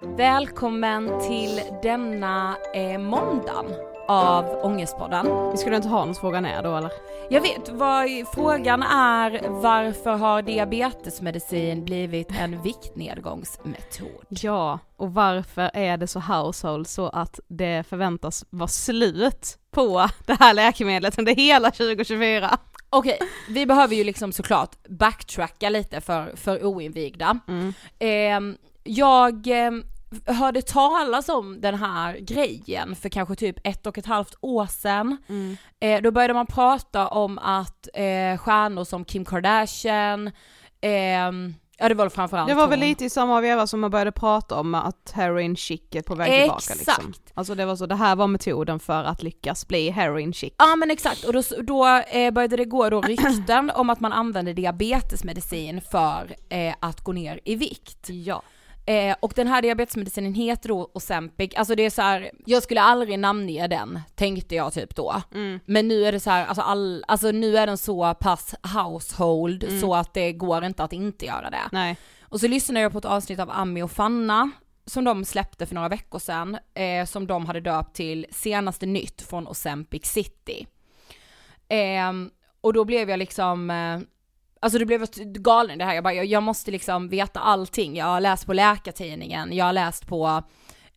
Välkommen till denna eh, måndagen av Ångestpodden. Vi skulle inte ha någon fråga är då eller? Jag vet vad frågan är varför har diabetesmedicin blivit en viktnedgångsmetod? Ja, och varför är det så household så att det förväntas vara slut på det här läkemedlet under hela 2024? Okej, vi behöver ju liksom såklart backtracka lite för, för oinvigda. Mm. Eh, jag eh, hörde talas om den här grejen för kanske typ ett och ett halvt år sedan. Mm. Eh, då började man prata om att eh, stjärnor som Kim Kardashian, ehm, ja det var väl framförallt Det var väl hon. lite i samma veva som man började prata om att heroin chic är på väg tillbaka liksom. Exakt. Alltså det var så, det här var metoden för att lyckas bli heroin chic. Ja men exakt, och då, då eh, började det gå då rykten om att man använde diabetesmedicin för eh, att gå ner i vikt. Ja. Eh, och den här diabetesmedicinen heter då Ozempic, alltså det är så här, jag skulle aldrig namnge den, tänkte jag typ då. Mm. Men nu är det så här, alltså, all, alltså nu är den så pass household Mm. så att det går inte att inte göra det. Nej. Och så lyssnade jag på ett avsnitt av Ami och Fanna som de släppte för några veckor sedan, eh, som de hade döpt till senaste nytt från Ozempic City. Ehm, och då blev jag liksom, eh, alltså det blev galen det här, jag bara, jag, jag måste liksom veta allting, jag har läst på Läkartidningen, jag har läst på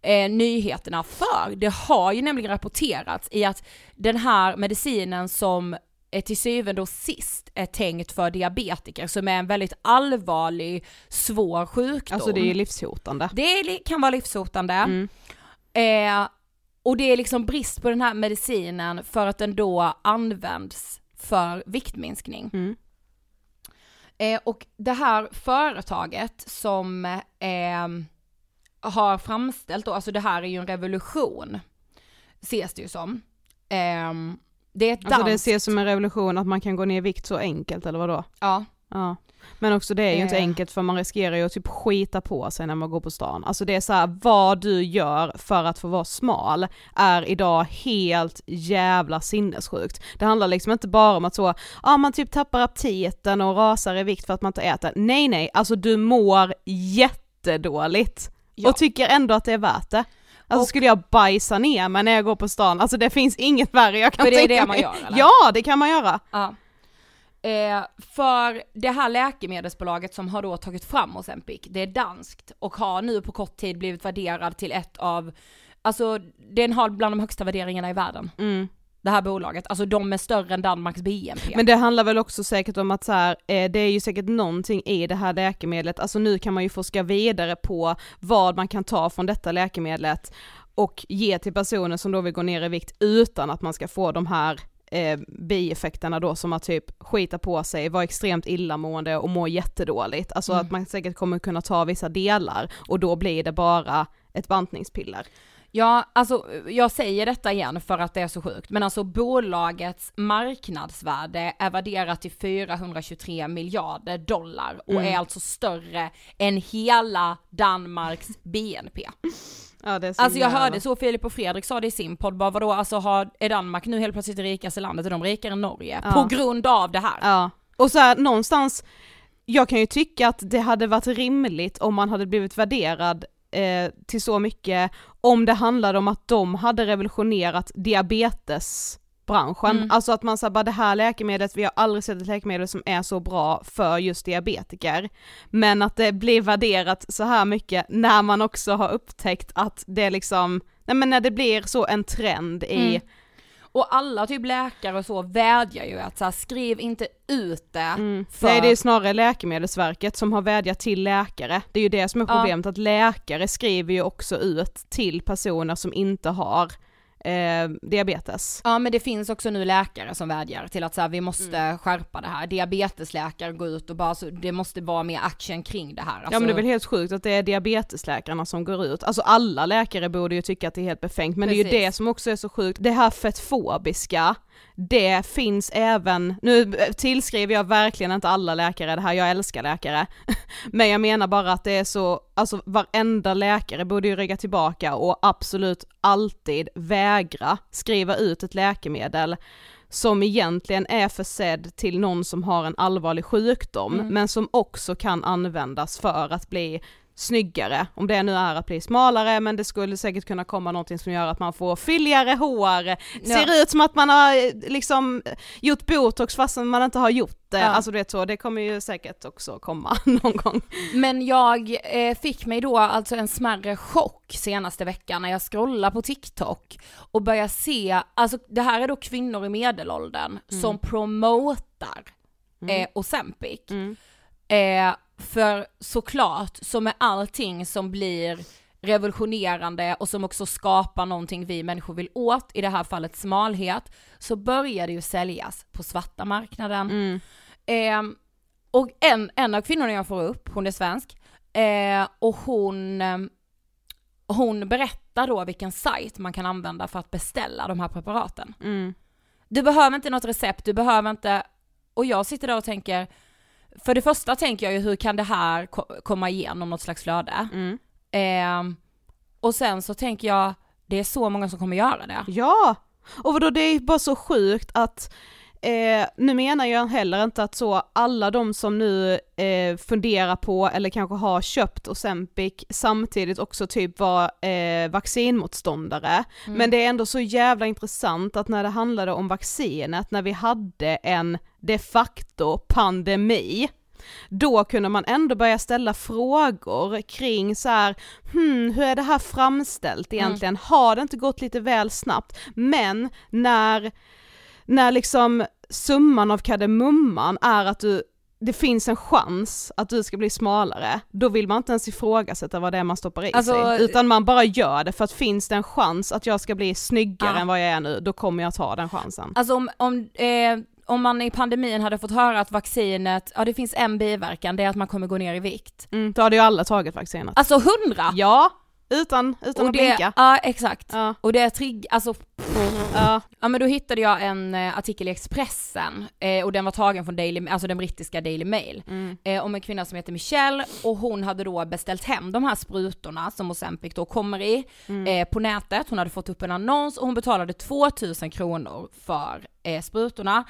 eh, nyheterna för det har ju nämligen rapporterats i att den här medicinen som är till syvende och sist är tänkt för diabetiker som är en väldigt allvarlig, svår sjukdom. Alltså det är livshotande. Det kan vara livshotande. Mm. Eh, och det är liksom brist på den här medicinen för att den då används för viktminskning. Mm. Eh, och det här företaget som eh, har framställt då, alltså det här är ju en revolution, ses det ju som. Eh, det är ett Alltså det danskt- ses som en revolution att man kan gå ner i vikt så enkelt eller vadå? Ja. Ja. Men också det är ju inte Eh. enkelt för man riskerar ju att typ skita på sig när man går på stan. Alltså det är så här, vad du gör för att få vara smal är idag helt jävla sinnessjukt. Det handlar liksom inte bara om att så, ja man typ tappar aptiten och rasar i vikt för att man inte äter. Nej nej, alltså du mår jättedåligt. Ja. Och tycker ändå att det är värt det. Alltså Och- skulle jag bajsa ner mig när jag går på stan, alltså det finns inget värre jag kan För det är tänka det man mig. gör, eller? Ja det kan man göra. Ja. Eh, för det här läkemedelsbolaget som har då tagit fram Ozempic, det är danskt och har nu på kort tid blivit värderad till ett av, alltså den har bland de högsta värderingarna i världen. Mm. Det här bolaget, alltså de är större än Danmarks BNP. Men det handlar väl också säkert om att så här, eh, det är ju säkert någonting i det här läkemedlet, alltså nu kan man ju forska vidare på vad man kan ta från detta läkemedlet och ge till personer som då vill gå ner i vikt utan att man ska få de här eh, bieffekterna då som att typ skita på sig, vara extremt illamående och må jättedåligt. Alltså Mm. att man säkert kommer kunna ta vissa delar och då blir det bara ett bantningspiller. Ja, alltså jag säger detta igen för att det är så sjukt, men alltså bolagets marknadsvärde är värderat till 423 miljarder dollar och Mm. är alltså större än hela Danmarks BNP. Ja, Alltså jag jävla- hörde så Filip och Fredrik sa det i sin podd, bara vadå, alltså har, är Danmark nu helt plötsligt det rikaste landet, är de rikare än Norge? Ja. På grund av det här. Ja, och så här, någonstans, jag kan ju tycka att det hade varit rimligt om man hade blivit värderad eh, till så mycket om det handlade om att de hade revolutionerat diabetesbranschen. Mm. Alltså att man sa bara det här läkemedlet, vi har aldrig sett ett läkemedel som är så bra för just diabetiker. Men att det blir värderat så här mycket när man också har upptäckt att det liksom, nej men när det blir så en trend i Mm. Och alla typ läkare och så vädjar ju att så här, skriv inte ut det Mm. för... Nej det är snarare Läkemedelsverket som har vädjat till läkare. Det är ju det som är Ja. problemet, att läkare skriver ju också ut till personer som inte har eh, diabetes. Ja men det finns också nu läkare som vädjar till att så här, vi måste Mm. skärpa det här. Diabetesläkare går ut och bara så, det måste vara mer action kring det här. Alltså, Ja men det är väl helt sjukt att det är diabetesläkarna som går ut, alltså alla läkare borde ju tycka att det är helt befängt men det är ju Precis. det som också är så sjukt, det här fetfobiska, det finns även, nu tillskriver jag verkligen inte alla läkare det här, jag älskar läkare, men jag menar bara att det är så, alltså varenda läkare borde ju rygga tillbaka och absolut alltid vägra skriva ut ett läkemedel som egentligen är försedd till någon som har en allvarlig sjukdom, Mm. men som också kan användas för att bli snyggare, om det nu är att bli smalare, men det skulle säkert kunna komma någonting som gör att man får fylligare hår, ser ut som att man har eh, liksom gjort botox fastän man inte har gjort det, Ja. alltså du vet så, det kommer ju säkert också komma någon gång. Men jag eh, fick mig då alltså en smärre chock senaste veckan när jag scrollar på TikTok och börjar se, alltså det här är då kvinnor i medelåldern som promotar eh, Ozempic. Mm. Eh, för såklart, så med allting som blir revolutionerande och som också skapar någonting vi människor vill åt, i det här fallet smalhet, så börjar det ju säljas på svarta marknaden. Mm. Eh, och en, en av kvinnorna jag får upp, hon är svensk, eh, och hon, eh, hon berättar då vilken sajt man kan använda för att beställa de här preparaten. Mm. Du behöver inte något recept, du behöver inte, och jag sitter där och tänker, för det första tänker jag ju hur kan det här ko- komma igenom något slags flöde? Mm. Eh, och sen så tänker jag, det är så många som kommer göra det. Ja! Och vadå, det är bara så sjukt att Eh, nu menar jag heller inte att så alla de som nu eh, funderar på eller kanske har köpt Ozempic samtidigt också typ var eh, vaccinmotståndare. Men det är ändå så jävla intressant att när det handlade om vaccinet, när vi hade en de facto pandemi, då kunde man ändå börja ställa frågor kring så här, hmm, hur är det här framställt egentligen? Har det inte gått lite väl snabbt? Men när, när liksom summan av kardemumman är att du det finns en chans att du ska bli smalare, då vill man inte ens ifrågasätta vad det är man stoppar i Alltså- sig, utan man bara gör det för att finns det en chans att jag ska bli snyggare Ja. än vad jag är nu, då kommer jag ta den chansen. Alltså om, om, eh, om man i pandemin hade fått höra att vaccinet, ja det finns en biverkan, det är att man kommer gå ner i vikt. Mm, då hade ju alla tagit vaccinet. Alltså hundra! Ja, utan, utan och att det, blinka. Ja exakt. Ja. Och det är trigg, alltså Ja. Ja men då hittade jag en eh, artikel i Expressen eh, och den var tagen från Daily, alltså den brittiska Daily Mail. Mm. Eh, om en kvinna som heter Michelle och hon hade då beställt hem de här sprutorna som Ozempic då kommer i Mm. eh, på nätet. Hon hade fått upp en annons och hon betalade 2000 kronor för eh, sprutorna.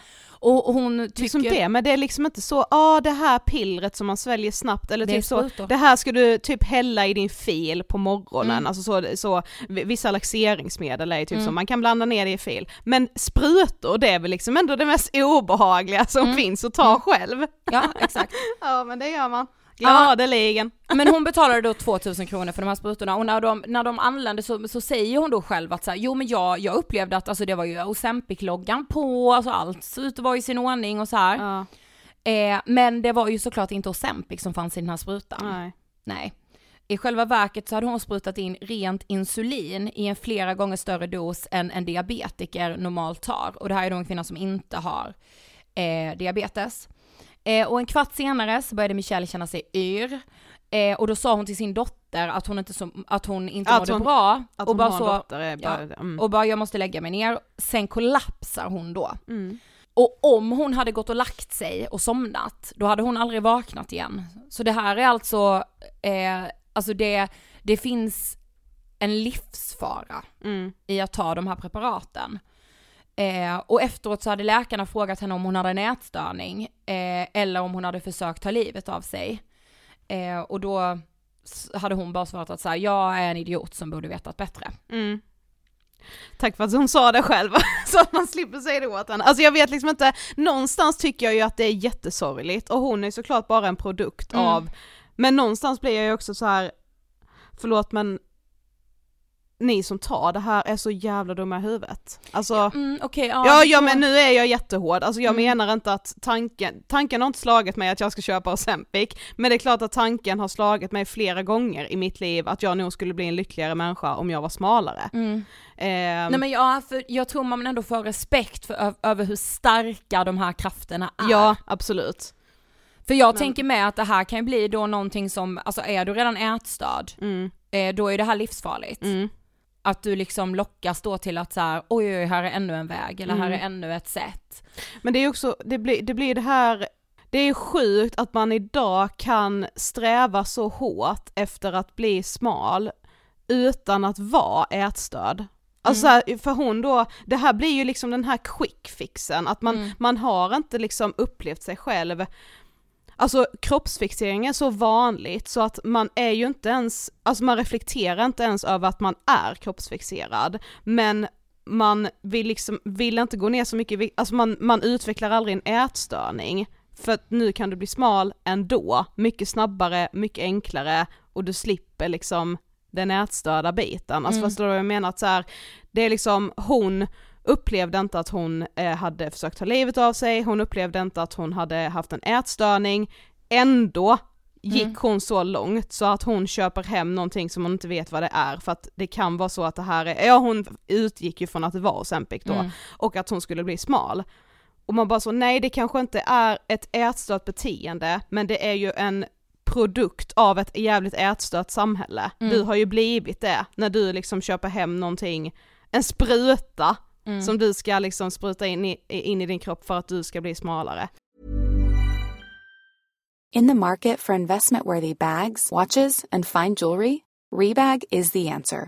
Och, hon tycker... Liksom det, men det är liksom inte så, ja det här pillret som man sväljer snabbt eller Det är typ så, det här ska du typ hälla i din fil på morgonen, Mm. alltså så, så vissa laxeringsmedel är ju typ Mm. så, man kan blanda ner det i fil. Men sprutor, det är väl liksom ändå det mest obehagliga som Mm. finns att ta själv. Ja exakt. Ja men det gör man, gladeligen. Men hon betalade då 2000 kronor för de här sprutorna och när de, när de anlände så, så säger hon då själv att så här, jo men jag, jag upplevde att alltså det var ju Ozempic-loggan på, alltså allt såg ut att vara i sin ordning och så här. Ja, Eh, men det var ju såklart inte Ozempic som fanns i den här sprutan. nej. Nej. I själva verket så hade hon sprutat in rent insulin i en flera gånger större dos än en diabetiker normalt tar. Och det här är då en kvinna som inte har eh, diabetes. Eh, och en kvart senare så började Michelle känna sig yr. Eh, och då sa hon till sin dotter att hon inte, så, att hon inte Att mådde hon- bra. Att och hon bara så, bara, ja, mm. och bara jag måste lägga mig ner. Sen kollapsar hon då. Mm. Och om hon hade gått och lagt sig och somnat, då hade hon aldrig vaknat igen. Så det här är alltså, eh, alltså det, det finns en livsfara Mm. i att ta de här preparaten. Eh, och efteråt så hade läkarna frågat henne om hon hade en ätstörning eh, eller om hon hade försökt ta livet av sig. Eh, och då hade hon bara svarat att så här, jag är en idiot som borde vetat bättre. Mm. Tack för att hon sa det själv, så att man slipper säga det åt henne. Alltså jag vet liksom inte, någonstans tycker jag ju att det är jättesorgligt och hon är såklart bara en produkt Mm. av, men någonstans blir jag ju också så här. förlåt men ni som tar det här är så jävla dumma i huvudet. Alltså, Mm, okej, ja. Ja, ja men nu är jag jättehård, alltså jag Mm. menar inte att tanken, tanken har inte slagit mig att jag ska köpa Ozempic, men det är klart att tanken har slagit mig flera gånger i mitt liv att jag nog skulle bli en lyckligare människa om jag var smalare. Mm. Ehm, Nej men ja, för jag tror man ändå får respekt för, över hur starka de här krafterna är. Ja, absolut. För jag men- tänker med att det här kan ju bli då någonting som, alltså är du redan ätstörd, Mm, eh, då är det här livsfarligt. Mm, Att du liksom lockas då till att så här, oj oj, här är ännu en väg, eller här är Mm. ännu ett sätt. Men det är också, det blir det, blir det här, det är sjukt att man idag kan sträva så hårt efter att bli smal utan att vara ätstörd. Alltså Mm. här, för hon då, det här blir ju liksom den här quick fixen, att man, Mm. man har inte liksom upplevt sig själv Alltså kroppsfixering är så vanligt så att man är ju inte ens, alltså man reflekterar inte ens över att man är kroppsfixerad, men man vill liksom, vill inte gå ner så mycket alltså man, man utvecklar aldrig en ätstörning, för att nu kan du bli smal ändå, mycket snabbare, mycket enklare och du slipper liksom den ätstörda biten. Alltså Mm. förstår du vad jag menar? Att så här, det är liksom, hon upplevde inte att hon eh, hade försökt ta livet av sig, hon upplevde inte att hon hade haft en ätstörning, ändå gick Mm. hon så långt så att hon köper hem någonting som hon inte vet vad det är för att det kan vara så att det här är, ja hon utgick ju från att det var Ozempic då, Mm. och att hon skulle bli smal. Och man bara så, nej det kanske inte är ett ätstört beteende, men det är ju en produkt av ett jävligt ätstört samhälle. Mm. Du har ju blivit det när du liksom köper hem någonting, en spruta Mm. som du ska liksom spruta in i, in i din kropp för att du ska bli smalare. In the market for investment worthy bags, watches, and fine jewelry, Rebag is the answer.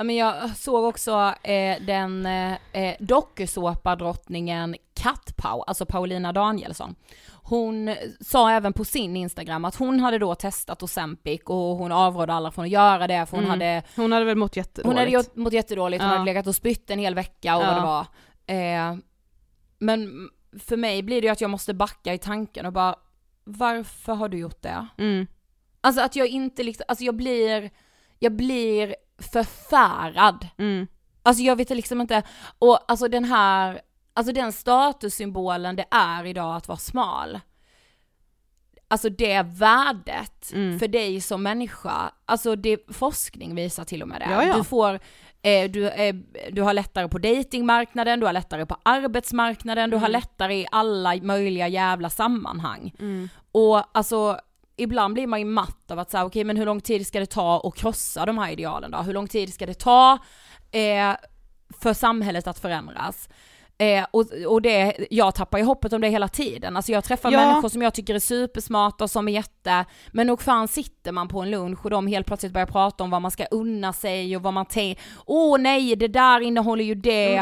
Ja men jag såg också eh, den eh, eh, dokusåpadrottningen alltså Paulina Danielsson. Hon sa även på sin Instagram att hon hade då testat Ozempic och hon avrådde alla från att göra det för hon Mm. hade Hon hade väl mått jättedåligt. Hon hade gjort, mått jättedåligt, hon Ja. hade legat och spytt en hel vecka och Ja. vad det var. Eh, men för mig blir det ju att jag måste backa i tanken och bara, varför har du gjort det? Mm. Alltså att jag inte liksom, alltså jag blir, jag blir förfärad. Mm. Alltså jag vet liksom inte, och alltså den här, alltså den statussymbolen det är idag att vara smal. alltså det värdet Mm. för dig som människa, alltså det, forskning visar till och med det. Ja, ja. Du får, eh, du, eh, du har lättare på datingmarknaden, du har lättare på arbetsmarknaden, du har Mm. lättare i alla möjliga jävla sammanhang. Och alltså ibland blir man ju matt av att säga okej men hur lång tid ska det ta att krossa de här idealen då? Hur lång tid ska det ta eh, för samhället att förändras? Eh, och, och det, jag tappar ju hoppet om det hela tiden. Alltså jag träffar Ja. människor som jag tycker är supersmarta och som är jätte, men nog fan sitter man på en lunch och de helt plötsligt börjar prata om vad man ska unna sig och vad man tänker, åh nej det där innehåller ju det.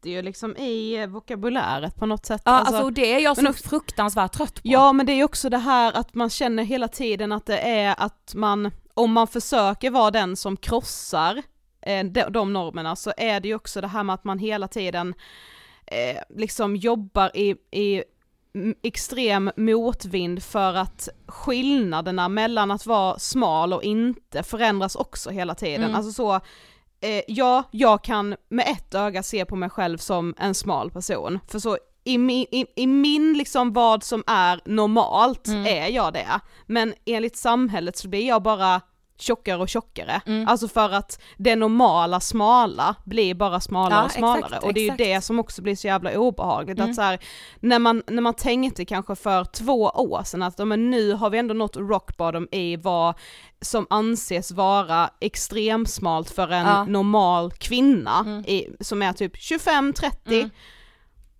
Sitter ju liksom i vokabuläret på något sätt. ja, alltså, och det är jag så också- fruktansvärt trött på. Ja men det är ju också det här att man känner hela tiden att det är att man, om man försöker vara den som krossar eh, de, de normerna så är det ju också det här med att man hela tiden eh, liksom jobbar i, i extrem motvind för att skillnaderna mellan att vara smal och inte förändras också hela tiden. Mm. Alltså så, eh, ja, jag kan med ett öga se på mig själv som en smal person, för så i min, i, i min liksom vad som är normalt Mm. är jag det, men enligt samhället så blir jag bara tjockare och tjockare. Mm. Alltså för att det normala smala blir bara smalare Ja, och smalare exakt, och det är ju exakt. det som också blir så jävla obehagligt. Mm. Att så här, när, man, när man tänkte kanske för två år sedan att men nu har vi ändå nått rock bottom i vad som anses vara extremsmalt för en Ja. normal kvinna Mm. i, som är typ 25-30 Mm.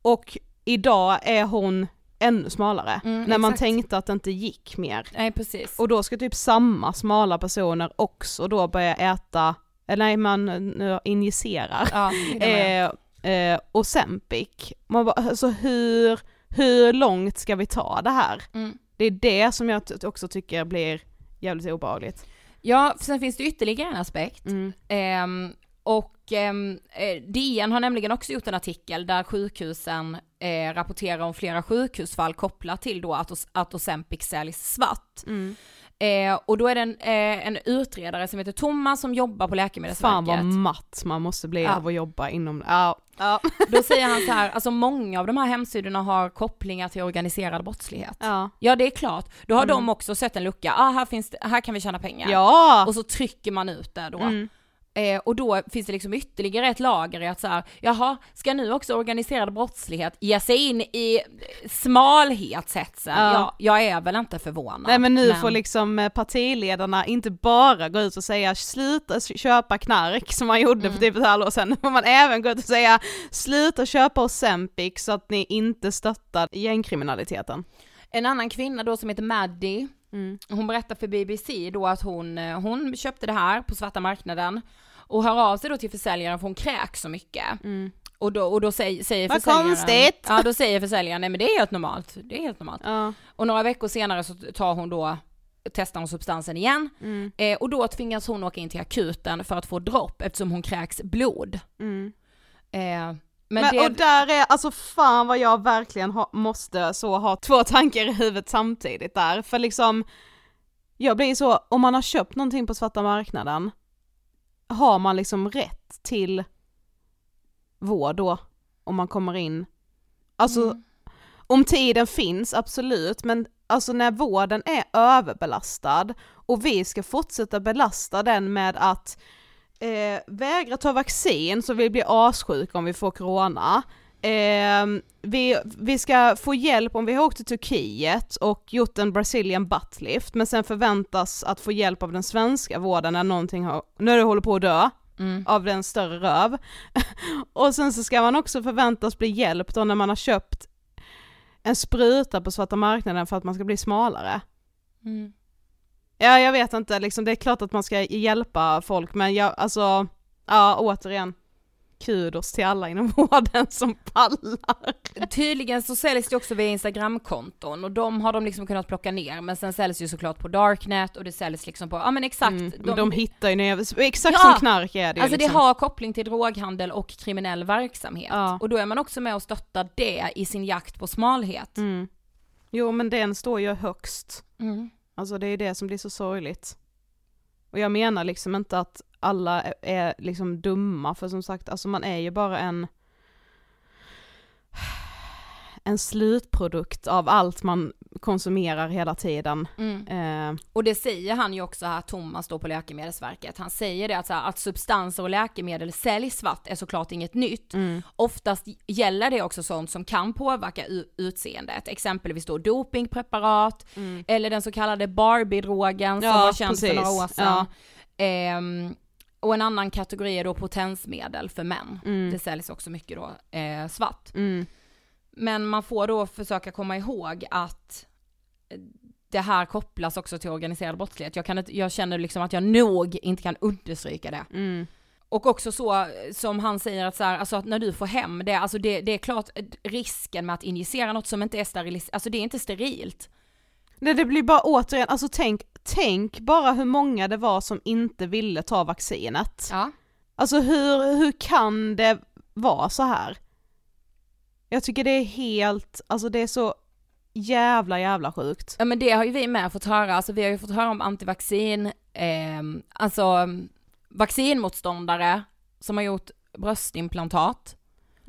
och idag är hon ännu smalare. Mm, när man exakt. tänkte att det inte gick mer. Nej precis. Och då ska typ samma smala personer också då börja äta, eller nej man eh, injicerar, ja, eh, eh, Ozempic. Man bara, alltså hur, hur långt ska vi ta det här? Mm. Det är det som jag också tycker blir jävligt obehagligt. Ja, sen finns det ytterligare en aspekt. Mm. Ehm, och ehm, eh, DN har nämligen också gjort en artikel där sjukhusen eh, rapporterar om flera sjukhusfall kopplat till då att, Ozempic säljs svart. Mm. Eh, och då är det en, eh, en utredare som heter Thomas som jobbar på Läkemedelsverket. Fan vad matt man måste bli Ja. av att jobba inom, ja. ja. Då säger han så här, alltså många av de här hemsidorna har kopplingar till organiserad brottslighet. ja. Ja det är klart, då har Mm. de också sett en lucka, ah här finns det, här kan vi tjäna pengar. Ja! Och så trycker man ut det då. Mm. Eh, och då finns det liksom ytterligare ett lager i att så här, jaha, ska nu också organiserad brottslighet ge sig in i smalhetshetsen? Ja. Ja. jag är väl inte förvånad. Nej men nu får liksom eh, partiledarna inte bara gå ut och säga sluta köpa knark som man gjorde Mm. för typ ett halvår sedan, nu får man även gå ut och säga sluta köpa Ozempic så att ni inte stöttar gängkriminaliteten. En annan kvinna då som heter Maddie, Mm. hon berättar för BBC då att hon, eh, hon köpte det här på svarta marknaden och hör av sig då till försäljaren för hon kräks så mycket. Och då, och då säger, säger Mm. Vad försäljaren... konstigt! Ja då säger försäljaren, nej men det är helt normalt, det är helt normalt. Ja. Och några veckor senare så tar hon då, testar hon substansen igen Mm. eh, och då tvingas hon åka in till akuten för att få dropp eftersom hon kräks blod. Mm. Eh, men Men, det, och där är, alltså fan vad jag verkligen ha, måste så ha två tankar i huvudet samtidigt där, för liksom jag blir så, om man har köpt någonting på svarta marknaden, har man liksom rätt till vård då? Om man kommer in? Alltså, Mm. om tiden finns, absolut, men alltså när vården är överbelastad och vi ska fortsätta belasta den med att eh, vägra ta vaccin så vi blir assjuka om vi får corona. Eh, vi, vi ska få hjälp om vi har åkt till Turkiet och gjort en Brazilian buttlift men sen förväntas att få hjälp av den svenska vården när någonting har, när du håller på att dö Mm. av den större röv. och sen så ska man också förväntas bli hjälpt då när man har köpt en spruta på svarta marknaden för att man ska bli smalare. Mm. Ja jag vet inte, liksom, det är klart att man ska hjälpa folk men jag, alltså, ja återigen, kudos till alla inom vården som pallar. Tydligen så säljs det också via instagramkonton och de har de liksom kunnat plocka ner men sen säljs ju såklart på darknet och det säljs liksom på, ja men exakt. Mm, de, de hittar ju nya, exakt Ja! som knark är det Alltså liksom. det har koppling till droghandel och kriminell verksamhet. Ja. Och då är man också med och stöttar det i sin jakt på smalhet. Mm. Jo men den står ju högst. Mm. Alltså det är det som blir så sorgligt. Och jag menar liksom inte att alla är- är liksom dumma, för som sagt, alltså man är ju bara en en slutprodukt av allt man konsumerar hela tiden. Mm. Eh, Och det säger han ju också här, Thomas då på Läkemedelsverket. Han säger det att, så här, att substanser och läkemedel säljs svart är såklart inget nytt. mm, Oftast gäller det också sånt som kan påverka utseendet, exempelvis då dopingpreparat, eller den så kallade Barbie-drogen som Ja, var känd för precis. några år sedan. Ehm, och en annan kategori är då potensmedel för män. Mm. Det säljs också mycket då eh, svart. mm, Men man får då försöka komma ihåg att det här kopplas också till organiserad brottslighet. Jag, kan inte, jag känner liksom att jag nog inte kan understryka det. mm. Och också så som han säger att så här, alltså att när du får hem det, alltså det, det är klart risken med att injicera något som inte är sterilt, alltså det är inte sterilt. Nej det blir bara återigen, alltså tänk, tänk bara hur många det var som inte ville ta vaccinet. Ja. Alltså hur, hur kan det vara så här? Jag tycker det är helt, alltså det är så jävla jävla sjukt. Ja men det har ju vi med fått höra, alltså vi har ju fått höra om antivaccin, eh, alltså vaccinmotståndare som har gjort bröstimplantat.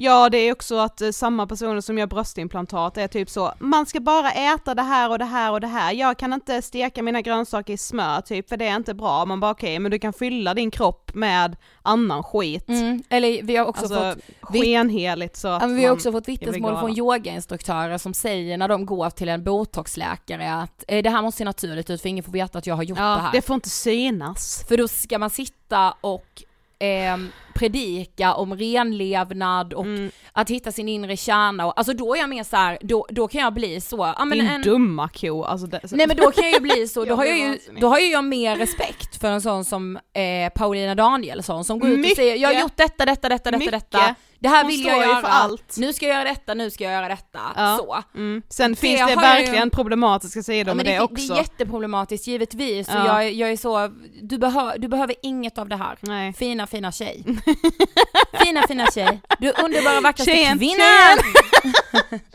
Ja det är också att eh, samma personer som gör bröstimplantat är typ så, man ska bara äta det här och det här och det här, jag kan inte steka mina grönsaker i smör typ för det är inte bra, man bara okej men du kan fylla din kropp med annan skit. Mm. Eller vi har också alltså fått skenheligt så att vi har också fått vittnesmål från yogainstruktörer som säger när de går till en botoxläkare att eh, det här måste se naturligt ut för ingen får veta att jag har gjort det Ja, här. det får inte synas. För då ska man sitta och ehm, predika om renlevnad och Mm. att hitta sin inre kärna och alltså då är jag mer så här, då, då kan jag bli så, ja men Din en, dumma ko, alltså det, Nej men då kan jag ju bli så, då har jag ju, då har jag mer respekt för en sån som eh, Paulina Danielsson som går ut och Mycket. säger jag har gjort detta, detta, detta, detta, Mycket. detta. Det här Hon vill jag göra, för allt. nu ska jag göra detta, nu ska jag göra detta. Ja. Så. Mm. Sen finns det verkligen ju- problematiska sidor Ja, med det, det, också. det är jätteproblematiskt givetvis och Ja. jag, jag är så, du, behö, du behöver inget av det här. Nej. Fina fina tjej. fina fina tjej. Du är underbara vackraste Tjejen, kvinnan!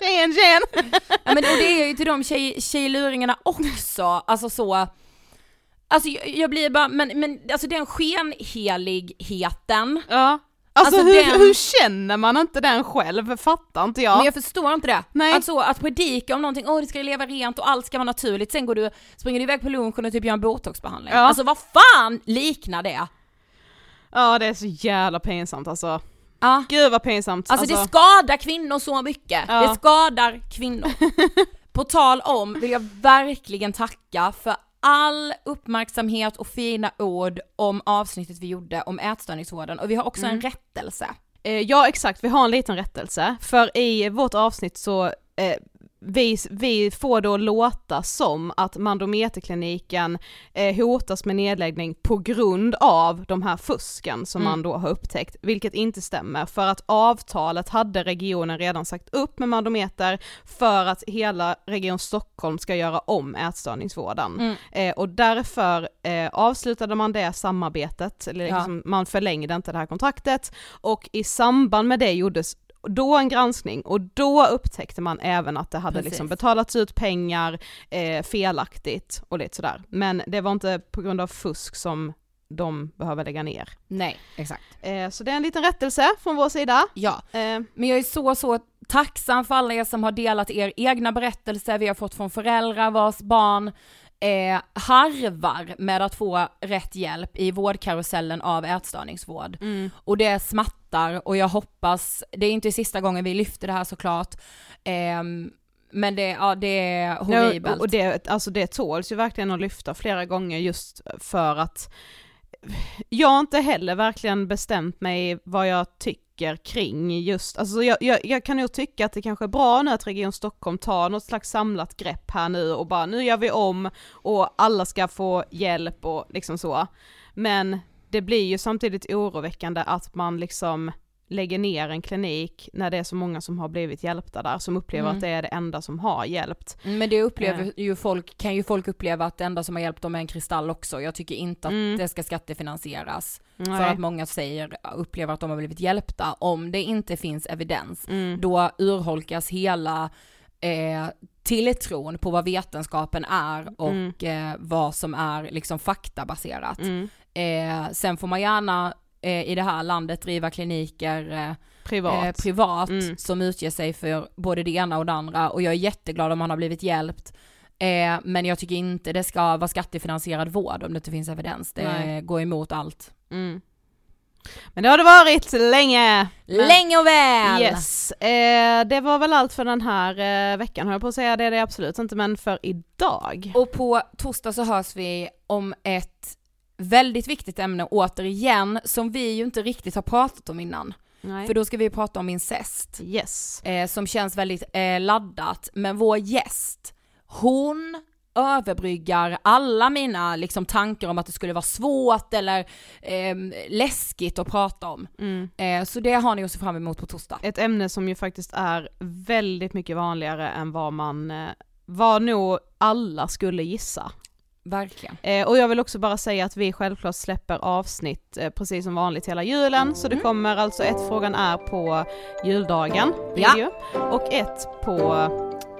Tjejen, tjejen! Ja men och det är ju till de tjej, tjejluringarna också, alltså så Alltså jag, jag blir bara, men, men alltså den skenheligheten, Ja. Alltså, Alltså, hur, den- hur känner man inte den själv? Fattar inte jag. men jag förstår inte det. Nej. Alltså att predika om någonting, åh det ska leva rent och allt ska vara naturligt, sen går du, springer du iväg på lunchen och typ gör en botoxbehandling. Ja. Alltså vad fan liknar det? Ja det är så jävla pinsamt alltså. Ja. Gud vad pinsamt. Alltså, det skadar kvinnor så mycket. Ja. Det skadar kvinnor. På tal om vill jag verkligen tacka för all uppmärksamhet och fina ord om avsnittet vi gjorde om ätstörningsvården och vi har också en rättelse. Eh, Ja exakt, vi har en liten rättelse. För i vårt avsnitt så eh, vi, vi får då låta som att Mandometerkliniken eh, hotas med nedläggning på grund av de här fusken som Mm. man då har upptäckt, vilket inte stämmer för att avtalet hade regionen redan sagt upp med Mandometer för att hela Region Stockholm ska göra om ätstörningsvården. Mm. Eh, och därför eh, avslutade man det samarbetet, eller Ja. liksom, man förlängde inte det här kontraktet och i samband med det gjordes då en granskning och då upptäckte man även att det hade Precis. liksom betalats ut pengar eh, felaktigt och lite sådär. Men det var inte på grund av fusk som de behöver lägga ner. Nej, exakt. Eh, så det är en liten rättelse från vår sida. Ja, Eh, men jag är så, så tacksam för alla er som har delat er egna berättelser vi har fått från föräldrar vars barn eh, harvar med att få rätt hjälp i vårdkarusellen av ätstörningsvård. Och det smattar och jag hoppas, det är inte sista gången vi lyfter det här såklart, ehm, men det, ja, det är horribelt. Och det, alltså det tåls ju verkligen att lyfta flera gånger just för att jag har inte heller verkligen bestämt mig vad jag tycker kring just, alltså jag, jag, jag kan nog tycka att det kanske är bra nu att Region Stockholm tar något slags samlat grepp här nu och bara nu gör vi om och alla ska få hjälp och liksom så. Men det blir ju samtidigt oroväckande att man liksom lägger ner en klinik när det är så många som har blivit hjälpta där, som upplever Mm. att det är det enda som har hjälpt. Men det upplever Eh. ju folk, kan ju folk uppleva att det enda som har hjälpt dem är en kristall också. Jag tycker inte att Mm. det ska skattefinansieras. Nej. För att många säger, upplever att de har blivit hjälpta. Om det inte finns evidens, Mm. då urholkas hela eh, tilltron på vad vetenskapen är och eh, vad som är liksom faktabaserat. Mm. Eh, sen får man gärna eh, i det här landet driva kliniker eh, privat. eh, privat Mm. som utger sig för både det ena och det andra och jag är jätteglad om han har blivit hjälpt. Eh, men jag tycker inte det ska vara skattefinansierad vård om det inte finns evidens. Det Nej. går emot allt. Mm. Men det har det varit länge! Men- Länge och väl! Yes, eh, det var väl allt för den här eh, veckan höll jag på att säga, det är det absolut inte men för idag. Och på torsdag så hörs vi om ett väldigt viktigt ämne återigen som vi ju inte riktigt har pratat om innan. Nej. För då ska vi prata om incest. Yes. eh, som känns väldigt eh, laddat. Men vår gäst, hon överbryggar alla mina liksom, tankar om att det skulle vara svårt eller eh, läskigt att prata om. Mm. Eh, så det har ni att se fram emot på torsdag. Ett ämne som ju faktiskt är väldigt mycket vanligare än vad man, eh, vad nog alla skulle gissa. Verkligen. Eh, och jag vill också bara säga att vi självklart släpper avsnitt eh, precis som vanligt hela julen, så det kommer alltså ett frågan är på juldagen, Ja. video, och ett på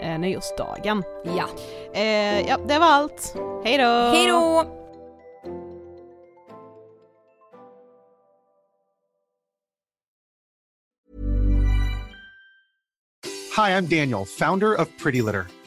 eh, nyårsdagen. Ja. Eh, ja, det var allt. Hej då! Hej då! Hi, I'm Daniel, founder of Pretty Litter.